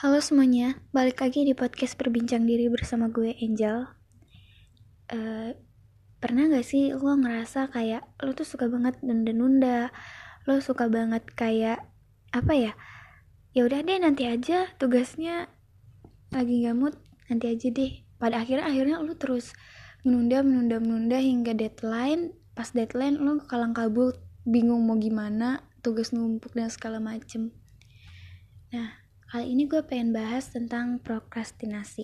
Halo semuanya, balik lagi di podcast Perbincang Diri bersama gue Angel. Uh, pernah gak sih lo ngerasa kayak lo tuh suka banget nunda-nunda, lo suka banget kayak apa ya? Ya udah deh nanti aja tugasnya lagi gak mood, nanti aja deh. Pada akhirnya akhirnya lo terus menunda menunda menunda hingga deadline. Pas deadline lo kalang kabut, bingung mau gimana, tugas numpuk dan segala macem. Nah, Kali ini gue pengen bahas tentang prokrastinasi.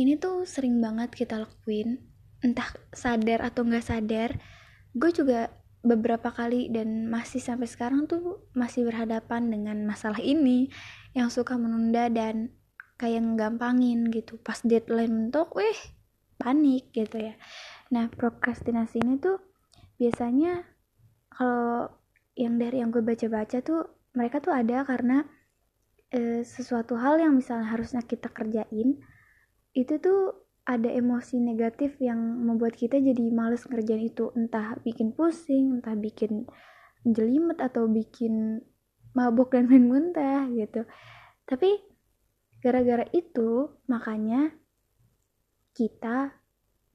Ini tuh sering banget kita lakuin, entah sadar atau nggak sadar. Gue juga beberapa kali dan masih sampai sekarang tuh masih berhadapan dengan masalah ini yang suka menunda dan kayak ngegampangin gitu. Pas deadline mentok, weh panik gitu ya. Nah prokrastinasi ini tuh biasanya kalau yang dari yang gue baca-baca tuh mereka tuh ada karena e, sesuatu hal yang misalnya harusnya kita kerjain itu tuh ada emosi negatif yang membuat kita jadi males ngerjain itu. Entah bikin pusing entah bikin jelimet atau bikin mabuk dan main muntah gitu. Tapi gara-gara itu makanya kita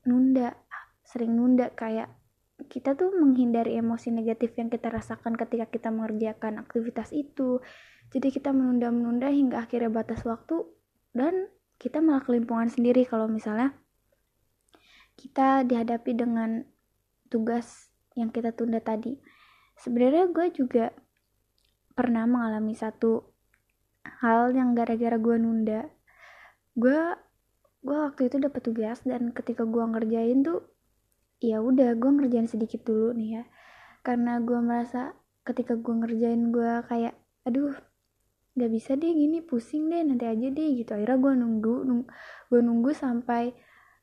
nunda sering nunda kayak kita tuh menghindari emosi negatif yang kita rasakan ketika kita mengerjakan aktivitas itu jadi kita menunda-menunda hingga akhirnya batas waktu dan kita malah kelimpungan sendiri kalau misalnya kita dihadapi dengan tugas yang kita tunda tadi. Sebenarnya gue juga pernah mengalami satu hal yang gara-gara gue nunda. Gue gue waktu itu dapat tugas dan ketika gue ngerjain tuh ya udah gue ngerjain sedikit dulu nih ya. Karena gue merasa ketika gue ngerjain gue kayak aduh nggak bisa deh gini pusing deh nanti aja deh gitu. Akhirnya gue nunggu, nung, gue nunggu sampai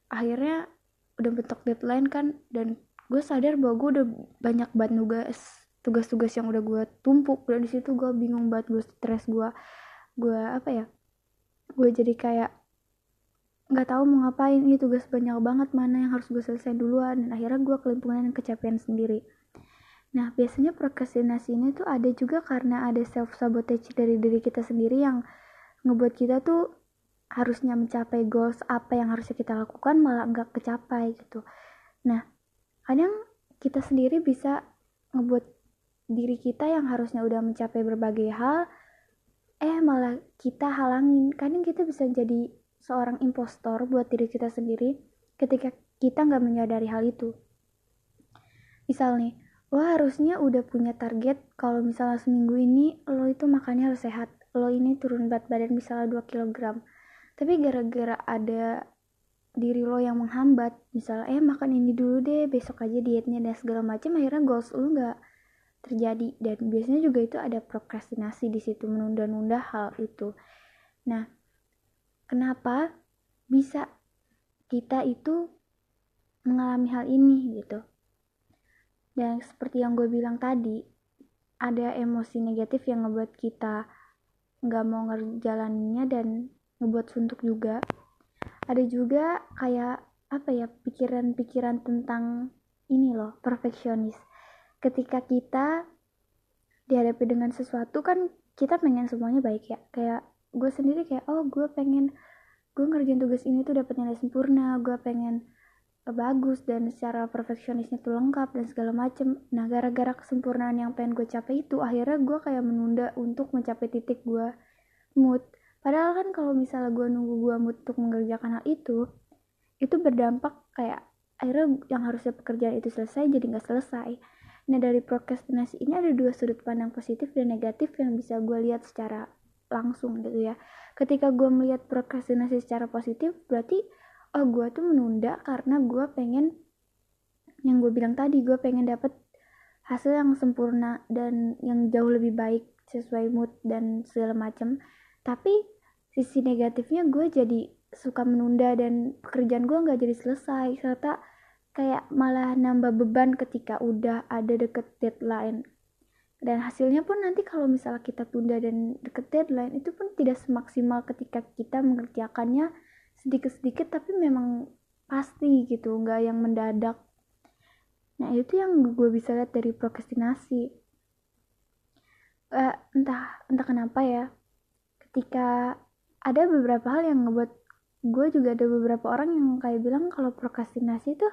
akhirnya udah bentuk deadline kan dan gue sadar bahwa gue udah banyak banget nugas tugas-tugas yang udah gue tumpuk. Dan di situ gue bingung banget gue stres gue gue apa ya gue jadi kayak nggak tahu mau ngapain ini tugas banyak banget mana yang harus gue selesai duluan dan akhirnya gue kelimpungan dan kecapean sendiri Nah, biasanya prokrastinasi ini tuh ada juga karena ada self sabotage dari diri kita sendiri yang ngebuat kita tuh harusnya mencapai goals apa yang harusnya kita lakukan malah nggak kecapai gitu. Nah, kadang kita sendiri bisa ngebuat diri kita yang harusnya udah mencapai berbagai hal eh malah kita halangin. Kadang kita bisa jadi seorang impostor buat diri kita sendiri ketika kita nggak menyadari hal itu. Misal nih, lo harusnya udah punya target kalau misalnya seminggu ini lo itu makannya harus sehat lo ini turun berat badan misalnya 2 kg tapi gara-gara ada diri lo yang menghambat misalnya eh makan ini dulu deh besok aja dietnya dan segala macam akhirnya goals lo nggak terjadi. Dan biasanya juga itu ada prokrastinasi di situ menunda-nunda hal itu. Nah kenapa bisa kita itu mengalami hal ini gitu dan seperti yang gue bilang tadi, ada emosi negatif yang ngebuat kita nggak mau ngerjalaninnya dan ngebuat suntuk juga. Ada juga kayak apa ya pikiran-pikiran tentang ini loh perfeksionis. Ketika kita dihadapi dengan sesuatu kan kita pengen semuanya baik ya. Kayak gue sendiri kayak oh gue pengen gue ngerjain tugas ini tuh dapat nilai sempurna. Gue pengen bagus dan secara perfeksionisnya tuh lengkap dan segala macem nah gara-gara kesempurnaan yang pengen gue capai itu akhirnya gue kayak menunda untuk mencapai titik gue mood padahal kan kalau misalnya gue nunggu gue mood untuk mengerjakan hal itu itu berdampak kayak akhirnya yang harusnya pekerjaan itu selesai jadi nggak selesai nah dari prokrastinasi ini ada dua sudut pandang positif dan negatif yang bisa gue lihat secara langsung gitu ya. Ketika gue melihat prokrastinasi secara positif berarti oh gue tuh menunda karena gue pengen yang gue bilang tadi gue pengen dapet hasil yang sempurna dan yang jauh lebih baik sesuai mood dan segala macam tapi sisi negatifnya gue jadi suka menunda dan pekerjaan gue nggak jadi selesai. Serta kayak malah nambah beban ketika udah ada deket deadline dan hasilnya pun nanti kalau misalnya kita tunda dan deket deadline itu pun tidak semaksimal ketika kita mengerjakannya sedikit-sedikit tapi memang pasti gitu nggak yang mendadak. Nah itu yang gue bisa lihat dari prokrastinasi. Uh, entah entah kenapa ya ketika ada beberapa hal yang ngebuat gue juga ada beberapa orang yang kayak bilang kalau prokrastinasi itu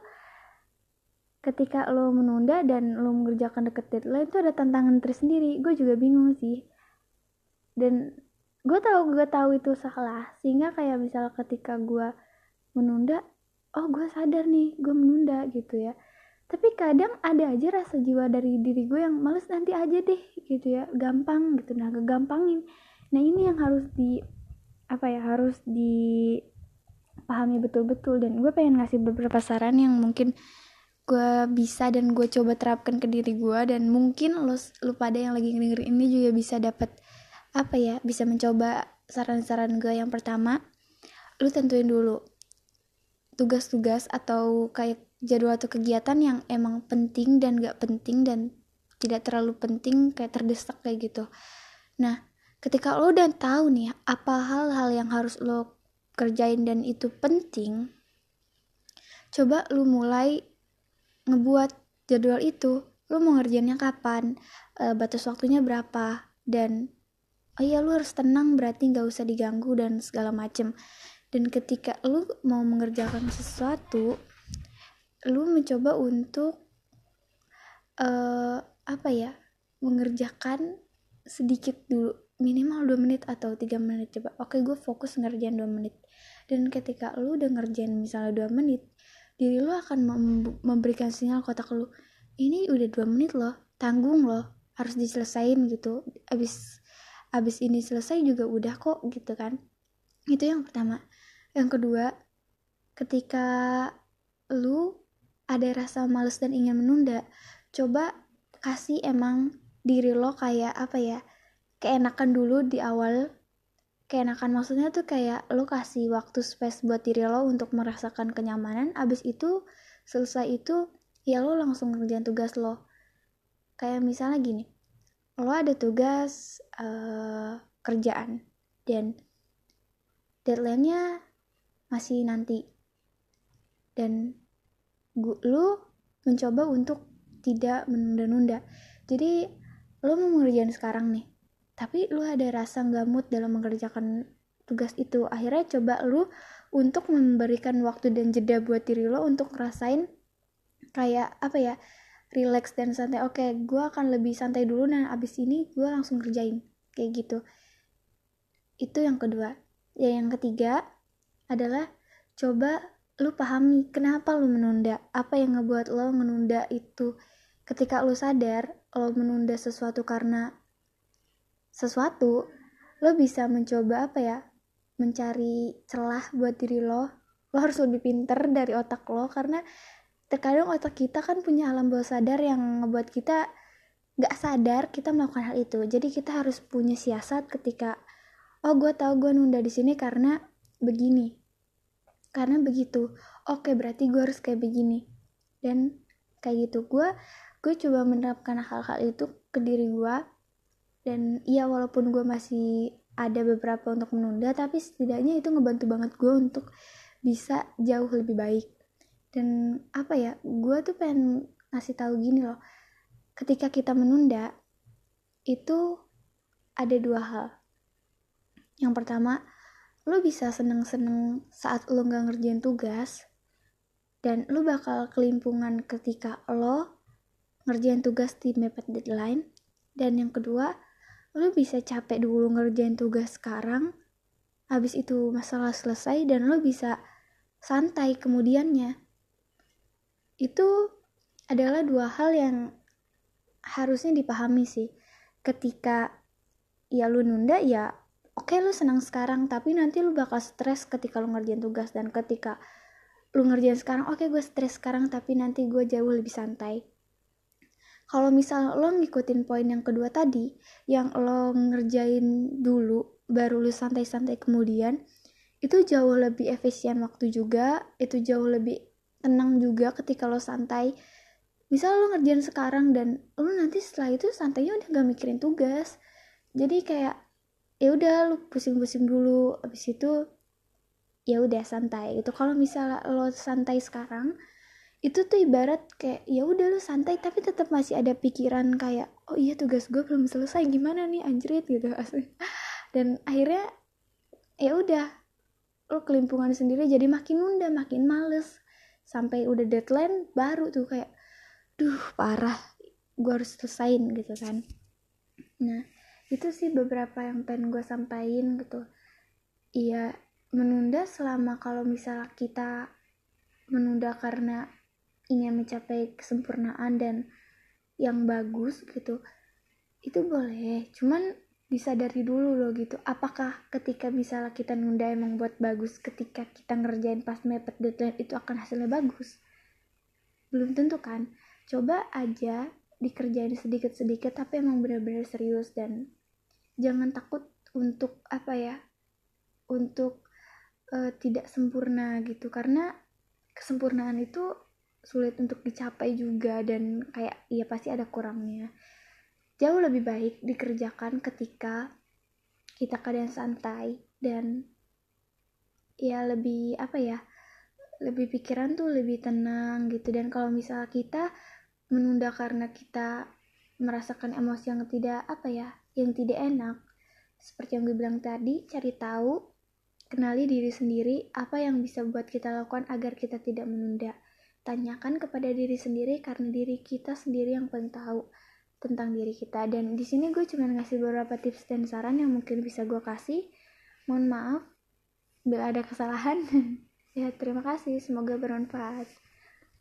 ketika lo menunda dan lo mengerjakan deket deadline itu ada tantangan tersendiri. Gue juga bingung sih. Dan gue tahu gue tahu itu salah. Sehingga kayak misal ketika gue menunda oh gue sadar nih gue menunda gitu ya. Tapi kadang ada aja rasa jiwa dari diri gue yang males nanti aja deh gitu ya. Gampang gitu. Nah kegampangin. Nah ini yang harus di apa ya harus dipahami betul-betul. Dan gue pengen ngasih beberapa saran yang mungkin gue bisa dan gue coba terapkan ke diri gue dan mungkin lo lu pada yang lagi dengerin ini juga bisa dapat apa ya bisa mencoba saran-saran gue yang pertama. Lu tentuin dulu tugas-tugas atau kayak jadwal atau kegiatan yang emang penting dan gak penting dan tidak terlalu penting kayak terdesak kayak gitu. Nah ketika lo udah tahu nih apa hal-hal yang harus lo kerjain dan itu penting coba lu mulai ngebuat jadwal itu lu mau ngerjainnya kapan e, batas waktunya berapa dan oh iya lu harus tenang berarti nggak usah diganggu dan segala macem. Dan ketika lu mau mengerjakan sesuatu lu mencoba untuk uh, apa ya mengerjakan sedikit dulu minimal 2 menit atau tiga menit coba. Oke gue fokus ngerjain 2 menit. Dan ketika lu udah ngerjain misalnya 2 menit diri lu akan mem memberikan sinyal kotak lu ini udah 2 menit loh tanggung loh harus diselesain gitu. Abis abis ini selesai juga udah kok gitu kan. Itu yang pertama. Yang kedua ketika lu ada rasa males dan ingin menunda coba kasih emang diri lo kayak apa ya keenakan dulu di awal keenakan. Maksudnya tuh kayak lo kasih waktu space buat diri lo untuk merasakan kenyamanan abis itu selesai itu ya lo langsung ngerjain tugas lo. Kayak misalnya gini lo ada tugas uh, kerjaan dan deadline-nya masih nanti. Dan gu, lo mencoba untuk tidak menunda-nunda. Jadi lo mau mengerjain sekarang nih tapi lo ada rasa nggak mood dalam mengerjakan tugas itu? Akhirnya coba lo untuk memberikan waktu dan jeda buat diri lo untuk ngerasain kayak apa ya relax dan santai. Oke okay, gue akan lebih santai dulu. Dan abis ini gue langsung kerjain. Kayak gitu. Itu yang kedua. Ya yang ketiga adalah coba lu pahami kenapa lu menunda. Apa yang ngebuat lo menunda itu? Ketika lu sadar lo menunda sesuatu karena sesuatu lo bisa mencoba apa ya? Mencari celah buat diri lo. Lo harus lebih pinter dari otak lo karena terkadang otak kita kan punya alam bawah sadar yang ngebuat kita nggak sadar kita melakukan hal itu. Jadi kita harus punya siasat ketika oh gue tau gue nunda di sini karena begini. Karena begitu oke berarti gue harus kayak begini. Dan kayak gitu gue gue coba menerapkan hal-hal itu ke diri gue dan iya walaupun gue masih ada beberapa untuk menunda tapi setidaknya itu ngebantu banget gue untuk bisa jauh lebih baik. Dan apa ya gue tuh pengen ngasih tahu gini loh. Ketika kita menunda itu ada dua hal. Yang pertama lo bisa seneng-seneng saat lo nggak ngerjain tugas dan lo bakal kelimpungan ketika lo ngerjain tugas di mepet deadline. Dan yang kedua lo bisa capek dulu ngerjain tugas sekarang habis itu masalah selesai dan lo bisa santai kemudiannya. Itu adalah dua hal yang harusnya dipahami sih. Ketika ya lu nunda ya oke okay, lu senang sekarang tapi nanti lu bakal stres ketika lu ngerjain tugas dan ketika lu ngerjain sekarang oke okay, gue stres sekarang tapi nanti gue jauh lebih santai kalau misal lo ngikutin poin yang kedua tadi yang lo ngerjain dulu baru lu santai-santai kemudian itu jauh lebih efisien waktu juga itu jauh lebih tenang juga ketika lo santai. Misal lo ngerjain sekarang dan lo nanti setelah itu santainya udah gak mikirin tugas. Jadi kayak ya udah lo pusing-pusing dulu abis itu ya udah santai itu kalau misalnya lo santai sekarang itu tuh ibarat kayak ya udah lo santai tapi tetap masih ada pikiran kayak oh iya tugas gue belum selesai gimana nih anjrit gitu. Asli dan akhirnya ya udah lo kelimpungan sendiri jadi makin nunda makin males. Sampai udah deadline baru tuh kayak duh parah gue harus selesain gitu kan. Nah itu sih beberapa yang pengen gue sampaikan gitu. Iya menunda selama kalau misal kita menunda karena ingin mencapai kesempurnaan dan yang bagus gitu itu boleh. Cuman disadari dulu loh gitu apakah ketika misalnya kita nunda emang buat bagus ketika kita ngerjain pas mepet deadline itu akan hasilnya bagus? Belum tentu kan. Coba aja dikerjain sedikit-sedikit tapi emang benar-benar serius dan jangan takut untuk apa ya untuk uh, tidak sempurna gitu. Karena kesempurnaan itu sulit untuk dicapai juga dan kayak ya pasti ada kurangnya. Jauh lebih baik dikerjakan ketika kita keadaan santai dan ya lebih apa ya lebih pikiran tuh lebih tenang gitu. Dan kalau misalnya kita menunda karena kita merasakan emosi yang tidak apa ya yang tidak enak seperti yang gue bilang tadi cari tahu kenali diri sendiri apa yang bisa buat kita lakukan agar kita tidak menunda tanyakan kepada diri sendiri karena diri kita sendiri yang paling tahu tentang diri kita. Dan di sini gue cuma ngasih beberapa tips dan saran yang mungkin bisa gue kasih. Mohon maaf bila ada kesalahan. Ya terima kasih. Semoga bermanfaat